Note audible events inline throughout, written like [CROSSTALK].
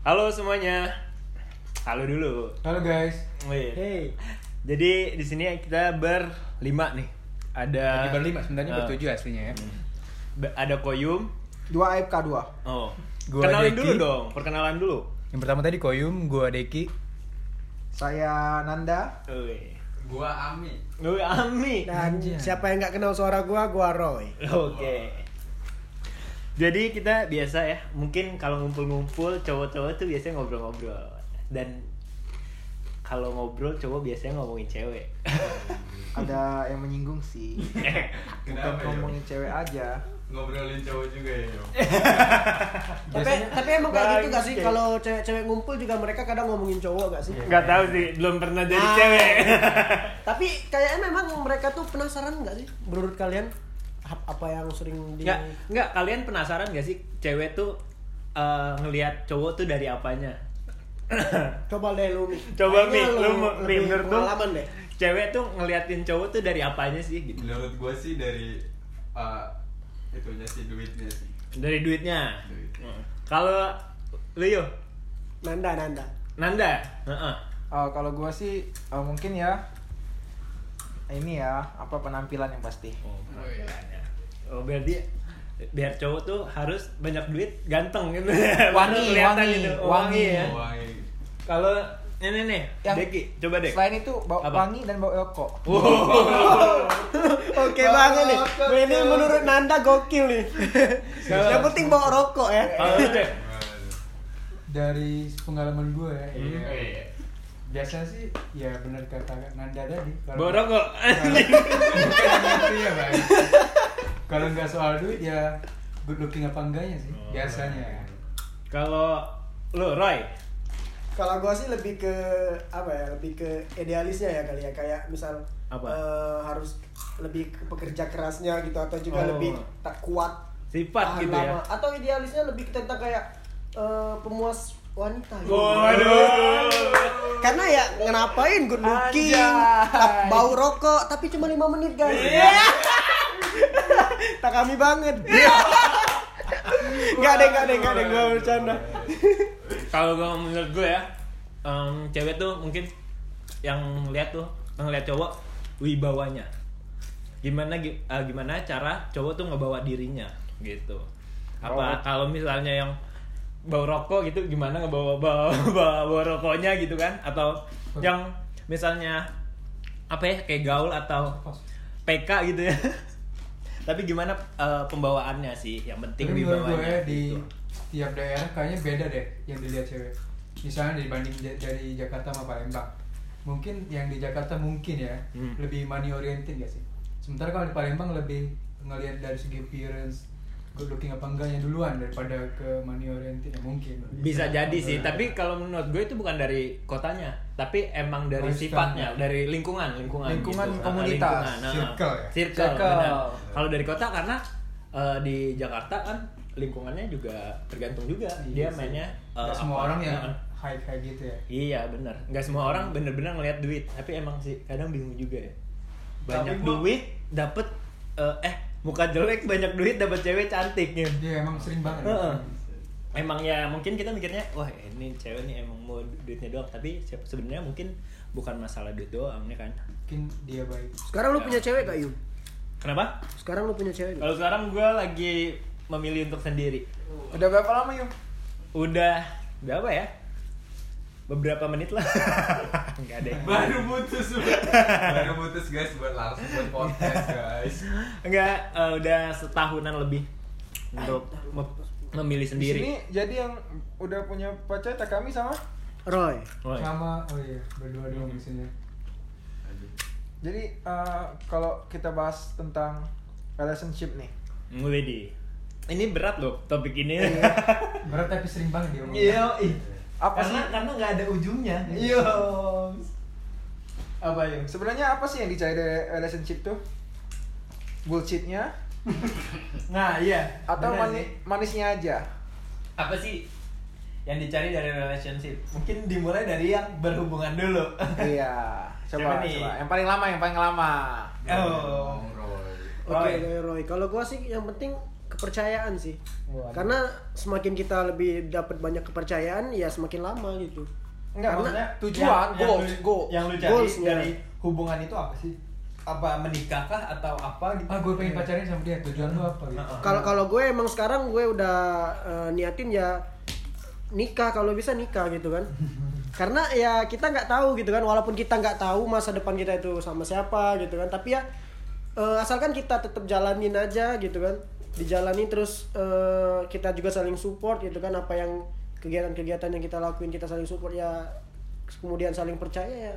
Halo semuanya. Halo dulu. Halo guys. Wih. Hey, Jadi di sini kita berlima nih. Ada Lagi berlima sebenarnya Eh, bertujuh aslinya ya. Ada Koyum. dua AFK dua. Oh. Gua Kenalin Deki. dulu dong, perkenalan dulu. Yang pertama tadi Koyum, gua Deki. Saya Nanda. Wih. Gua Ami. Wih, Ami. Dan siapa yang nggak kenal suara gua, gua Roy. Oke. Jadi kita biasa ya, mungkin kalau ngumpul-ngumpul cowok-cowok tuh biasanya ngobrol-ngobrol. Dan kalau ngobrol cowok biasanya ngomongin cewek. [LAUGHS] Ada yang menyinggung sih. [LAUGHS] Bukan Kenapa ya? ngomongin cewek aja. Ngobrolin cowok juga ya. Yo? [LAUGHS] tapi tapi emang kayak gitu gak sih kalau cewek-cewek ngumpul juga mereka kadang ngomongin cowok gak sih Gak tahu sih, belum pernah jadi Ah. cewek. tapi kayaknya memang mereka tuh penasaran gak sih menurut kalian apa yang sering di Nggak, nggak kalian penasaran gak sih cewek tuh eh, ngelihat cowok tuh dari apanya? [COUGHS] coba deh lu. Coba, Mi, lu menurut lu? pengalaman deh Cewek tuh ngeliatin cowok tuh dari apanya sih gitu? Menurut gua sih dari uh, itunya sih duitnya sih. Dari duitnya. Duit. Hmm. Kalau lu yo, Nanda Nanda Nanda, Heeh. Oh, kalau gua sih oh, mungkin ya ini ya apa penampilan yang pasti. Oh, penampilannya. Oh, berarti biar cowok tuh harus banyak duit, ganteng gitu. Wangi, [LAUGHS] kelihatan wangi, gitu. Oh, wangi. ya. Wah, Kalau ini nih, Yang- Deki, coba dek. Selain itu bau Apa? wangi dan bau rokok. [LAUGHS] oke banget nih ini menurut Nanda gokil nih yang penting bawa rokok ya Kalau lu dek, Dari pengalaman gue ya. Hmm. Ya. Iya. Biasa sih ya benar kata Nanda tadi. Kalau- bawa rokok. Bukan [LAUGHS] itu ya, Bang. Kalau nggak soal duit ya good looking apa enggaknya sih Oh. biasanya. Kalau lu Roy, kalau gua sih lebih ke apa ya lebih ke idealisnya ya kali ya kayak misal Apa? eh, harus lebih ke pekerja kerasnya gitu atau juga Oh. lebih tak kuat sifat gitu ya. lama. atau idealisnya lebih tentang kayak eh, pemuas wanita gitu. Waduh. karena ya ngapain good looking Anjay. tap- bau rokok tapi cuma lima menit guys Iya. tak kami banget Gak deh, gak deh, gak deh, gue bercanda Kalau gua menurut gue ya, em, cewek tuh mungkin yang lihat tuh ngeliat cowok wibawanya. Gimana gi- eh, gimana cara cowok tuh ngebawa dirinya gitu. Apa kalau misalnya yang bau rokok gitu gimana ngebawa bawa, [LAUGHS] bawa, bawa rokoknya gitu kan atau yang misalnya apa ya kayak gaul atau PK gitu ya. [LAUGHS] Tapi gimana eh, pembawaannya sih yang penting Tapi menurut gue ya, di gitu. tiap daerah kayaknya beda deh yang dilihat cewek. Misalnya dibanding dari Jakarta sama Palembang. Mungkin yang di Jakarta mungkin ya Hmm. lebih money oriented gak sih? Sementara kalau di Palembang lebih ngelihat dari segi appearance, good looking apa enggaknya duluan daripada ke money oriented ya mungkin. bisa jadi sih tapi kalau menurut gue itu bukan dari kotanya tapi emang dari Lifestyle-nya. sifatnya dari lingkungan lingkungan Lingkungan gitu. Ah, komunitas. lingkungan, ah. Circle ya? circle, Circle. benar. kalau dari kota karena eh, di Jakarta kan lingkungannya juga tergantung juga dia Iya sih. mainnya Nggak semua apa. orang yang Nah, high kayak gitu ya. iya bener nggak semua orang bener-bener ngelihat duit tapi emang sih kadang bingung juga ya banyak gua- duit dapet eh, eh muka jelek banyak duit dapet cewek cantik gitu Dia emang sering banget. Heeh. Emang ya mungkin kita mikirnya wah ini cewek nih emang mau duitnya doang tapi se- sebenarnya mungkin bukan masalah duit doang ya kan. Mungkin dia baik. Sekarang lu punya cewek gak Yum? Kenapa? Sekarang lu punya cewek? Kalau sekarang gue lagi memilih untuk sendiri. Udah berapa lama, Yum? Udah berapa ya? Beberapa menit lah. [LAUGHS] Enggak deh. Baru putus Baru putus guys buat langsung buat podcast guys. Enggak, eh, udah setahunan lebih untuk mem- memilih Di sendiri. sini jadi yang udah punya pacar tak kami sama. Roy iya. Sama oh iya, berdua doang di sini. Jadi eh, kalau kita bahas tentang relationship nih. Widih. Ini berat loh topik ini. Berat tapi sering banget dia ngomong. Iya, ih. Apa karena sih? karena nggak ada ujungnya. Iya. Apa yuk? Sebenarnya apa sih yang dicari dari relationship tuh? Bullshitnya [LAUGHS] Nah, iya. atau mani- sih. manisnya aja? apa sih yang dicari dari relationship? Mungkin dimulai dari yang berhubungan dulu. [LAUGHS] iya. Siapa Coba, nih? coba. Yang paling lama, yang paling lama. Oh. Roy. Oke Roy. Roy, Kalau gua sih yang penting kepercayaan sih Waduh. karena semakin kita lebih dapat banyak kepercayaan ya semakin lama gitu Enggak, Karena maksudnya tujuan, yang, yang goals, lu- goal. yang lu cari Goalsnya. dari hubungan itu apa sih? Apa menikah kah atau apa gitu? ah gue pengen pacaran sama dia tujuan lu apa gitu kalau kalau gue emang sekarang gue udah eh, niatin ya nikah kalau bisa nikah gitu kan [LAUGHS] karena ya kita nggak tahu gitu kan walaupun kita nggak tahu masa depan kita itu sama siapa gitu kan tapi ya eh, asalkan kita tetap jalanin aja gitu kan dijalani terus eh, kita juga saling support gitu kan apa yang kegiatan-kegiatan yang kita lakuin kita saling support ya kemudian saling percaya ya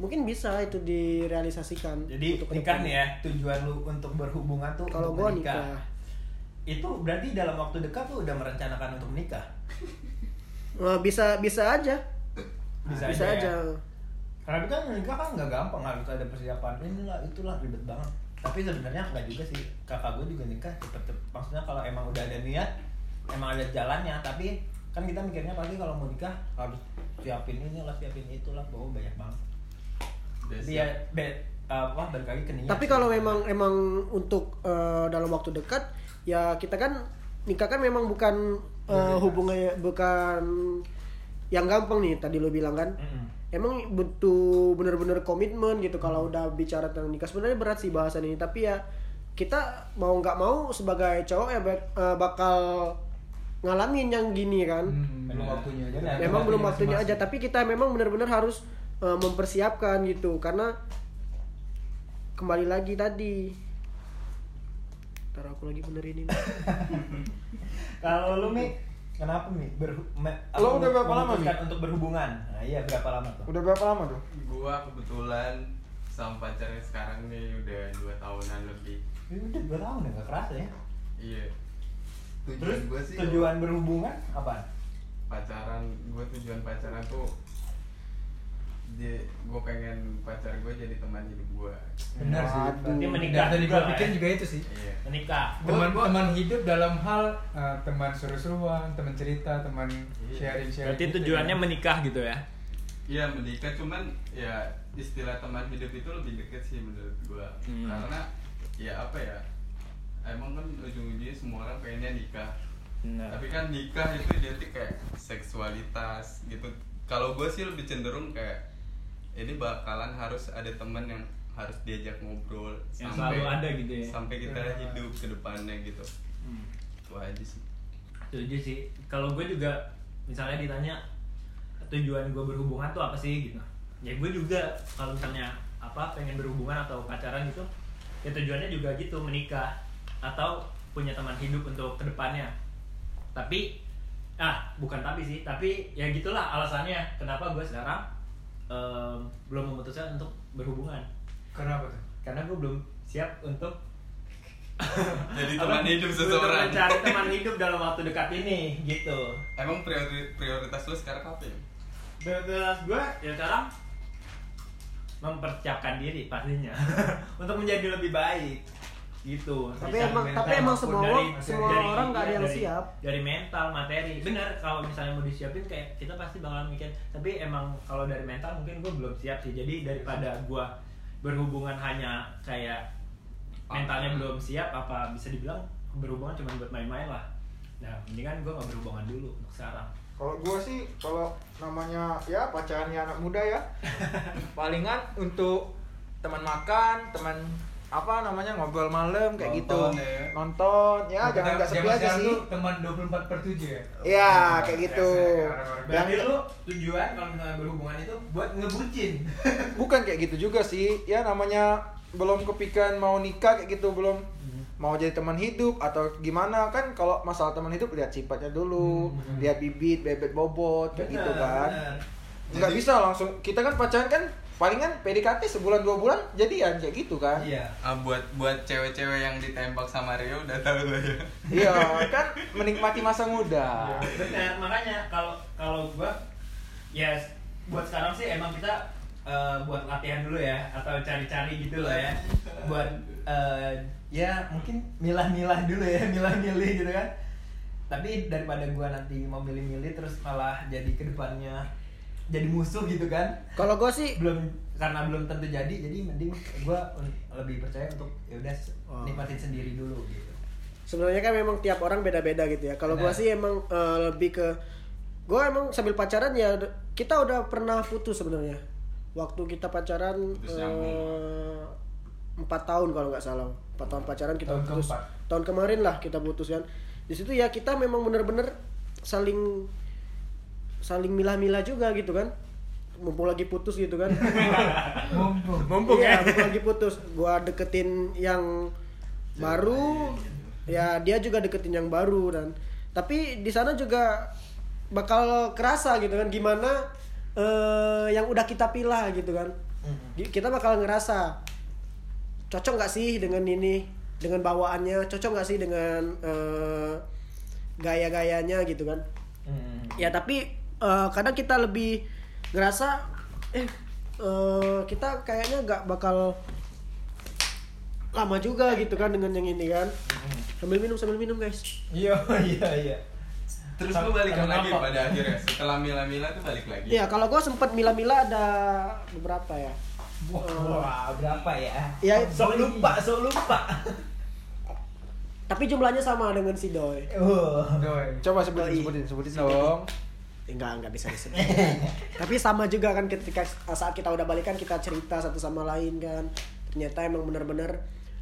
mungkin bisa itu direalisasikan Jadi untuk nikah nih ya tujuan lu untuk berhubungan tuh kalau gue nikah Itu berarti dalam waktu dekat lu udah merencanakan untuk menikah. Eh, bisa bisa aja Bisa, bisa aja. aja, ya. Karena kan menikah kan nggak gampang harus ada persiapan inilah itulah ribet banget. Tapi sebenarnya nggak juga sih. Kakak gue juga nikah cepet-cepet. Maksudnya kalau emang udah ada niat, emang ada jalannya. Tapi kan kita mikirnya pasti kalau mau nikah harus siapin inilah siapin itulah bahwa banyak banget. Udah Jadi siap. ya be- apa balik lagi ke niat. Tapi kalau memang emang untuk eh, dalam waktu dekat ya kita kan nikah kan memang bukan eh, hubungannya bukan yang gampang nih tadi lo bilang kan. Mm-mm. Emang butuh bener-bener komitmen gitu kalau udah bicara tentang nikah. Sebenarnya berat sih bahasan ini tapi ya kita mau nggak mau sebagai cowok ya bak- eh, bakal ngalamin yang gini kan. Hmm, waktunya aja. Benar. memang belum Waktunya aja tapi kita memang benar-benar harus uh, mempersiapkan gitu. Karena kembali lagi tadi ntar aku lagi benerin ini. [LAUGHS] Kalau lu Mi, kenapa Mi? Berhu- me- Lo udah berapa lama, Mi? memutuskan untuk berhubungan? Nah, iya berapa lama tuh? Udah berapa lama tuh? Gua kebetulan sama pacarnya sekarang nih udah dua tahunan lebih. Ini udah dua tahun ya, nggak kerasa ya. Iya. Terus Tujuan gue sih tujuan berhubungan apa? pacaran, gue tujuan pacaran tuh gue pengen pacar gue jadi teman hidup gue. benar sih. Berarti menikah juga gue pikir ya? juga itu sih Iya. Menikah. teman Gua- teman hidup dalam hal eh, teman seru-seruan teman cerita teman Iya. sharing sharing Berarti tujuannya menikah gitu ya? Iya menikah cuman ya istilah teman hidup itu lebih deket sih menurut gua Hmm. karena ya apa ya emang kan ujung-ujungnya semua orang pengennya nikah Benar. tapi kan nikah itu identik kayak seksualitas gitu kalau gue sih lebih cenderung kayak ini bakalan harus ada teman yang harus diajak ngobrol Yang selalu ada gitu ya? sampai kita Ya. hidup ke depannya gitu Hmm. itu aja sih Setuju sih. Kalau gue juga misalnya ditanya tujuan gue berhubungan tuh apa sih gitu. Ya gue juga kalau misalnya apa pengen berhubungan atau pacaran gitu, ya tujuannya juga gitu menikah atau punya teman hidup untuk ke depannya. Tapi ah bukan tapi sih, tapi ya gitulah alasannya kenapa gue sekarang em, belum memutuskan untuk berhubungan. Kenapa tuh? Karena gue belum siap untuk [LAUGHS] jadi apa, teman hidup seseorang. mencari teman hidup dalam waktu dekat ini gitu. Emang priori- prioritas lo sekarang apa ya? Prioritas gue ya sekarang mempersiapkan diri pastinya. [LAUGHS] Untuk menjadi lebih baik gitu. Tapi emang- mental tapi emang semua dari- semua dari- orang nggak ada iya, yang dari- siap. dari mental materi. Benar kalau misalnya mau disiapin kayak kita pasti bakal mikir tapi emang kalau dari mental mungkin gue belum siap sih. Jadi daripada gue berhubungan hanya kayak mentalnya belum siap apa bisa dibilang berhubungan cuma buat main-main lah. Nah mendingan gue nggak berhubungan dulu untuk sekarang. Kalau gue sih, kalau namanya ya pacarannya anak muda ya, [LAUGHS] palingan untuk teman makan, teman apa namanya ngobrol malam kayak gitu, Nonton ya. nonton. Ya Nah, jangan nggak sepi aja sih. teman 24 per 7 ya? Iya kayak gitu. Orang-orang Yang berarti lu tujuan kalau misalnya berhubungan itu buat ngebucin. [LAUGHS] Bukan kayak gitu juga sih, ya namanya belum kepikiran mau nikah kayak gitu belum. Mau jadi teman hidup atau gimana. Kan kalau masalah teman hidup lihat sifatnya dulu, Hmm, lihat bibit, bebet bobot kayak gitu kan. nggak bisa langsung. Kita kan pacaran kan palingan PDKT sebulan dua bulan jadian kayak gitu kan. Iya. Ah, buat buat cewek-cewek yang ditembak sama Rio udah tahu lah ya. iya [LAUGHS] kan menikmati masa muda. Benar makanya kalau kalau gua ya buat sekarang sih emang kita eh, buat latihan dulu ya atau cari-cari gitu lah ya. Buat eh, ya mungkin milah-milah dulu ya [LAUGHS] milah-milih gitu kan. Tapi daripada gua nanti mau milih-milih terus malah jadi ke depannya jadi musuh gitu kan. Kalau gue sih belum karena belum tentu jadi jadi mending gua un- lebih percaya untuk ya udah Oh. nikmatin sendiri dulu gitu. Sebenarnya kan memang tiap orang beda-beda gitu ya. Kalau gua Benar. sih emang eh, lebih ke gua emang sambil pacaran ya kita udah pernah putus sebenarnya. Waktu kita pacaran eh, empat tahun kalau nggak salah. Empat tahun pacaran kita Tahun putus. keempat. tahun kemarin lah kita putus kan. Di situ ya kita memang bener-bener saling saling milah-milah juga gitu kan. Mumpung lagi putus gitu kan. [LAUGHS] Mumpung. Mumpung iya, ya. mumpung lagi putus. Gua deketin yang baru. Ya dia juga deketin yang baru dan tapi di sana juga bakal kerasa gitu kan gimana eh, yang udah kita pilah gitu kan. Gi- kita bakal ngerasa cocok nggak sih dengan ini dengan bawaannya? Cocok nggak sih dengan eh, gaya-gayanya gitu kan? Hmm. ya tapi eh, kadang kita lebih ngerasa eh eh, kita kayaknya nggak bakal lama juga gitu kan dengan yang ini kan sambil minum sambil minum guys iya [LAUGHS] iya iya Terus lu balikan Karena lagi apa? pada akhirnya setelah mila-mila tuh balik lagi. Iya kalau gue sempat mila-mila ada beberapa ya wah, wah, berapa ya Ya, sok lupa sok lupa tapi jumlahnya sama dengan si Doi uh. Doi. Coba sebutin, Doi. sebutin, sebutin dong. Enggak enggak bisa disebut [LAUGHS] tapi sama juga kan ketika saat kita udah balikan kita cerita satu sama lain kan ternyata emang bener-bener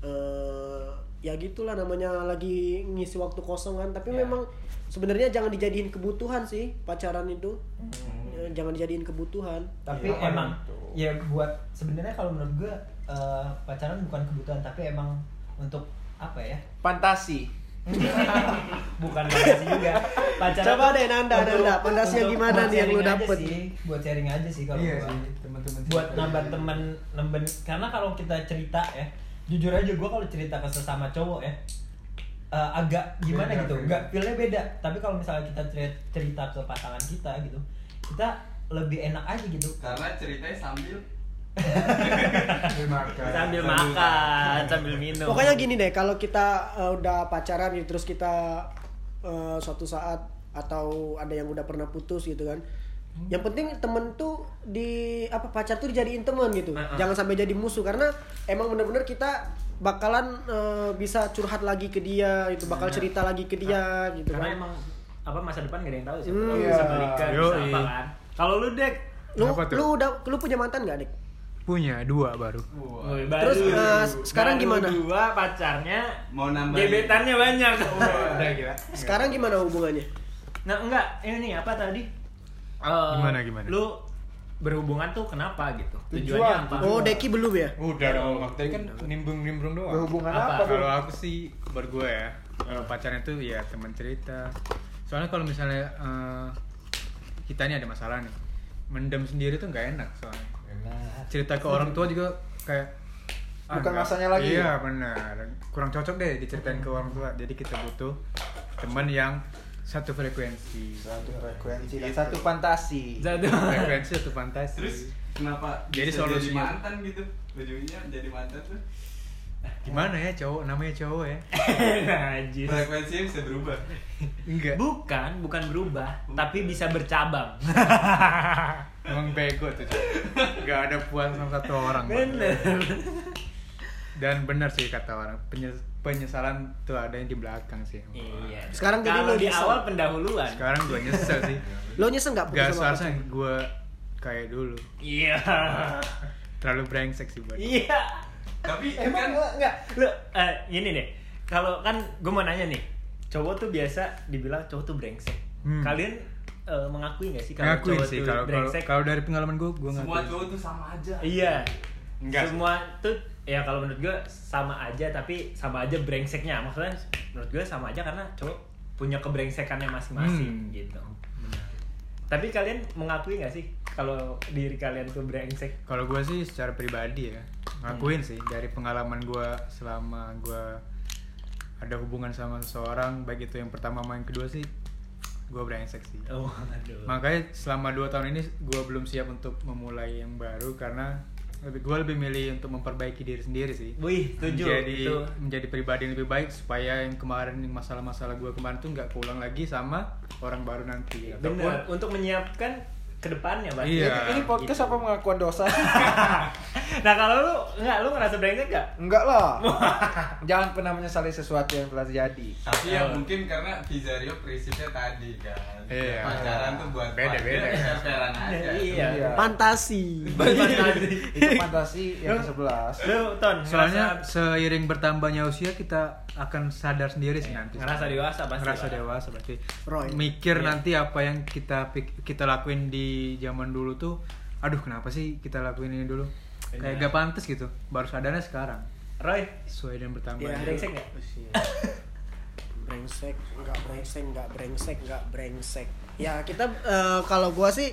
eh, ya gitulah namanya lagi ngisi waktu kosong kan tapi Ya. memang sebenarnya jangan dijadiin kebutuhan sih pacaran itu Hmm. Eh, jangan dijadiin kebutuhan tapi apa emang itu? ya buat sebenarnya kalau menurut gue eh, pacaran bukan kebutuhan tapi emang untuk apa ya Fantasi. [LAUGHS] bukan fantasi juga. Pacaran Coba deh, Nanda, untuk- Nanda, fantasinya gimana nih yang lu dapet? sih, buat sharing aja sih kalau Iya sih, teman-teman. buat nambah temen nambah karena kalau kita cerita ya jujur aja gue kalau cerita ke sesama cowok ya eh, agak gimana Beda, gitu nggak feelnya beda. Tapi kalau misalnya kita cer- cerita ke pasangan kita gitu kita lebih enak aja gitu. Karena ceritanya Sambil [LAUGHS] makan. Sambil Sambil makan, sambil minum. pokoknya gini deh kalau kita eh, udah pacaran gitu terus kita eh, suatu saat atau ada yang udah pernah putus gitu kan yang penting temen tuh di apa pacar tuh dijadiin teman gitu Nah, ah. jangan sampai jadi musuh karena emang bener-bener kita bakalan eh, bisa curhat lagi ke dia itu bakal cerita lagi ke dia gitu Karena kan emang apa masa depan gak ada yang tahu sih. Hmm, Kalau iya. bisa balikan, bisa apa kan. Kalau lu dek, lu lu udah lu punya mantan gak dik Punya dua baru. Wah. Woi, Terus, eh, sekarang baru gimana? Dua pacarnya mau nambah gebetannya banyak. Udah gila. sekarang gimana hubungannya Nah enggak, ini apa tadi? Eh, Gimana, gimana? Lu berhubungan tuh kenapa gitu? Tujuan, Tujuannya apa? oh Deki belum ya Udah dong. Tadi kan nimbrung-nimbrung doang. Berhubungan Apa? apa? Kalau aku sih buat gue ya, eh, pacaran itu ya teman cerita. Soalnya kalau misalnya eh, kita ini ada masalah nih, mendem sendiri tuh nggak enak soalnya. Cerita ke orang tua juga kayak Bukan masanya lagi Iya ya? benar. Kurang cocok deh diceritain ke orang tua. Jadi kita butuh teman yang satu frekuensi. Satu frekuensi dan satu fantasi. Satu. frekuensi satu fantasi. Terus kenapa Jadi bisa jadi mantan gitu? Ujungnya jadi mantan tuh Gimana ya cowok namanya cowok ya? [LAUGHS] Najis. frekuensinya bisa berubah. Enggak. Bukan, bukan berubah, tapi bisa bercabang. [LAUGHS] Emang bego tuh. Gak ada puas sama satu orang. Bener. Dan benar sih kata orang penyes- penyesalan tuh ada yang di belakang sih. Iya. Sekarang jadi Kalau lu di nyesel. awal pendahuluan. Sekarang gue nyesel sih. [LAUGHS] lo nyesel nggak putus Gak sama seharusnya gue kayak dulu. Iya. [LAUGHS] Terlalu brengsek sih buat. Iya. Tapi emang kan enggak enggak Lu eh ini deh. Kalau kan gue mau nanya nih. Cowok tuh biasa dibilang cowok tuh brengsek. Hmm. Kalian eh, mengakui gak sih kalau cowok sih tuh kalau brengsek? kalau dari pengalaman gue gue semua cowok tuh sama aja. Iya. Enggak. Semua tuh ya kalau menurut gue sama aja tapi sama aja brengseknya. Maksudnya menurut gue sama aja karena cowok punya kebrengsekannya masing-masing Hmm. gitu. Tapi kalian mengakui gak sih kalau diri kalian tuh brengsek? Kalau gue sih secara pribadi ya ngakuin sih dari pengalaman gue selama gue ada hubungan sama seseorang baik itu yang pertama main kedua sih gue brengsek sih. Oh, aduh. Makanya selama dua tahun ini gue belum siap untuk memulai yang baru karena lebih gue lebih milih untuk memperbaiki diri sendiri sih. Wih, setuju. Menjadi Itu. menjadi pribadi yang lebih baik supaya yang kemarin yang masalah-masalah gue kemarin tuh nggak keulang lagi sama orang baru nanti. Ataupun Bener. Untuk menyiapkan ke depannya Bang. Iya. Ini podcast apa pengakuan dosa? [LAUGHS] nah kalau lu enggak lu ngerasa brengsek enggak Enggak lah. [LAUGHS] Jangan pernah menyesali sesuatu yang telah terjadi. Tapi ya mungkin karena Kizario prinsipnya tadi kan Iya. Pacaran tuh buat Beda, beda. Fair-fairan aja Iya. Iya. Fantasi. [LAUGHS] Itu fantasi yang ke-11. lu ton Soalnya ngerasa, seiring bertambahnya usia kita akan sadar sendiri sih nanti. ngerasa dewasa pasti Ngerasa dewasa berarti. Roy. Mikir Iya. nanti apa yang kita kita lakuin di zaman dulu tuh aduh kenapa sih kita lakuin ini dulu? Kayak Benar. gak pantas gitu. Baru sadarnya sekarang. Roy Sesuai dengan Iya, bertambahnya brengsek nggak brengsek nggak brengsek nggak brengsek nggak brengsek ya kita eh, kalau gua sih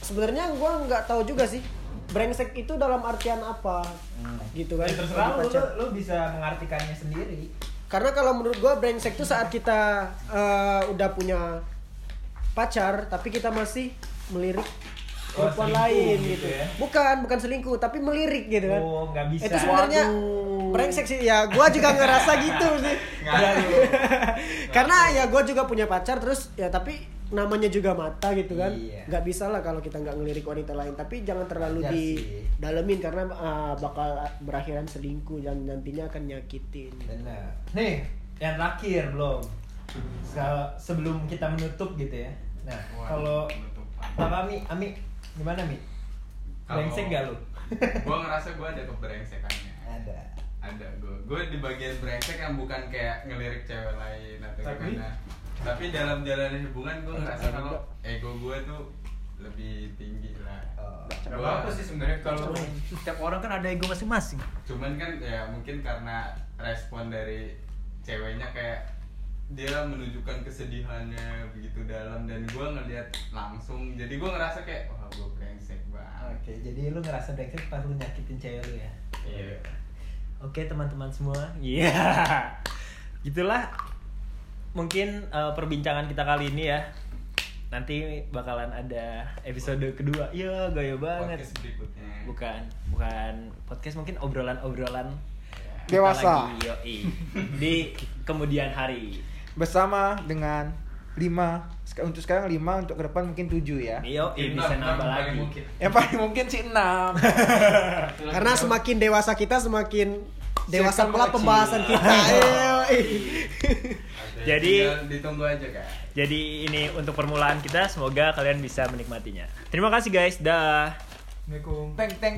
sebenarnya gua nggak tahu juga sih brengsek itu dalam artian apa gitu kan Ya, terserah lu, lu, lu bisa mengartikannya sendiri. karena kalau menurut gua brengsek itu saat kita eh, udah punya pacar tapi kita masih melirik Oh, perempuan selingkuh lain gitu gitu, ya? bukan bukan selingkuh tapi melirik gitu kan Oh, bisa. itu sebenarnya brengsek sih ya gua juga ngerasa [LAUGHS] gitu sih [LAUGHS] karena ya gua juga punya pacar terus ya tapi namanya juga mata gitu kan Iya. nggak bisa lah kalau kita nggak ngelirik wanita lain tapi jangan terlalu Wajar sih. didalemin karena ah, bakal berakhiran selingkuh dan nantinya akan nyakitin Benar. Nih, yang terakhir belum. Se- sebelum kita menutup gitu ya. Nah, kalau apa Mi? Ami, gimana Mi? Brengsek gak lu? [LAUGHS] Gue ngerasa gue ada kebrengsekannya Ada. ada gue gue di bagian brengsek yang bukan kayak ngelirik cewek lain atau Tapi? gimana tapi dalam jalan hubungan gue ngerasa kalau ego gue tuh lebih tinggi lah Oh, Gua- Gak apa-apa sih sebenarnya kalau Setiap orang kan ada ego masing-masing. cuman kan ya mungkin karena respon dari ceweknya kayak dia menunjukkan kesedihannya begitu dalam dan gue ngeliat langsung jadi gue ngerasa kayak wah gue brengsek banget Oke, jadi lu ngerasa brengsek pas lu nyakitin cewek lu ya? iya Oke teman-teman semua, iya, gitulah mungkin eh, perbincangan kita kali ini ya. Nanti bakalan ada episode kedua. Iya, gaya banget. podcast berikutnya Bukan, bukan podcast mungkin obrolan-obrolan kita Dewasa. lagi, yoi. di kemudian hari. Bersama dengan 5 untuk sekarang 5 untuk ke depan mungkin 7 ya. Mungkin bisa enam, nambah enam lagi. mungkin. Yang paling mungkin sih 6. [LAUGHS] karena semakin dewasa kita semakin dewasa pula pembahasan kita. [LAUGHS] Jadi- ditunggu aja kan Jadi ini untuk permulaan kita, semoga kalian bisa menikmatinya. Terima kasih guys, dah. Assalamualaikum. Teng teng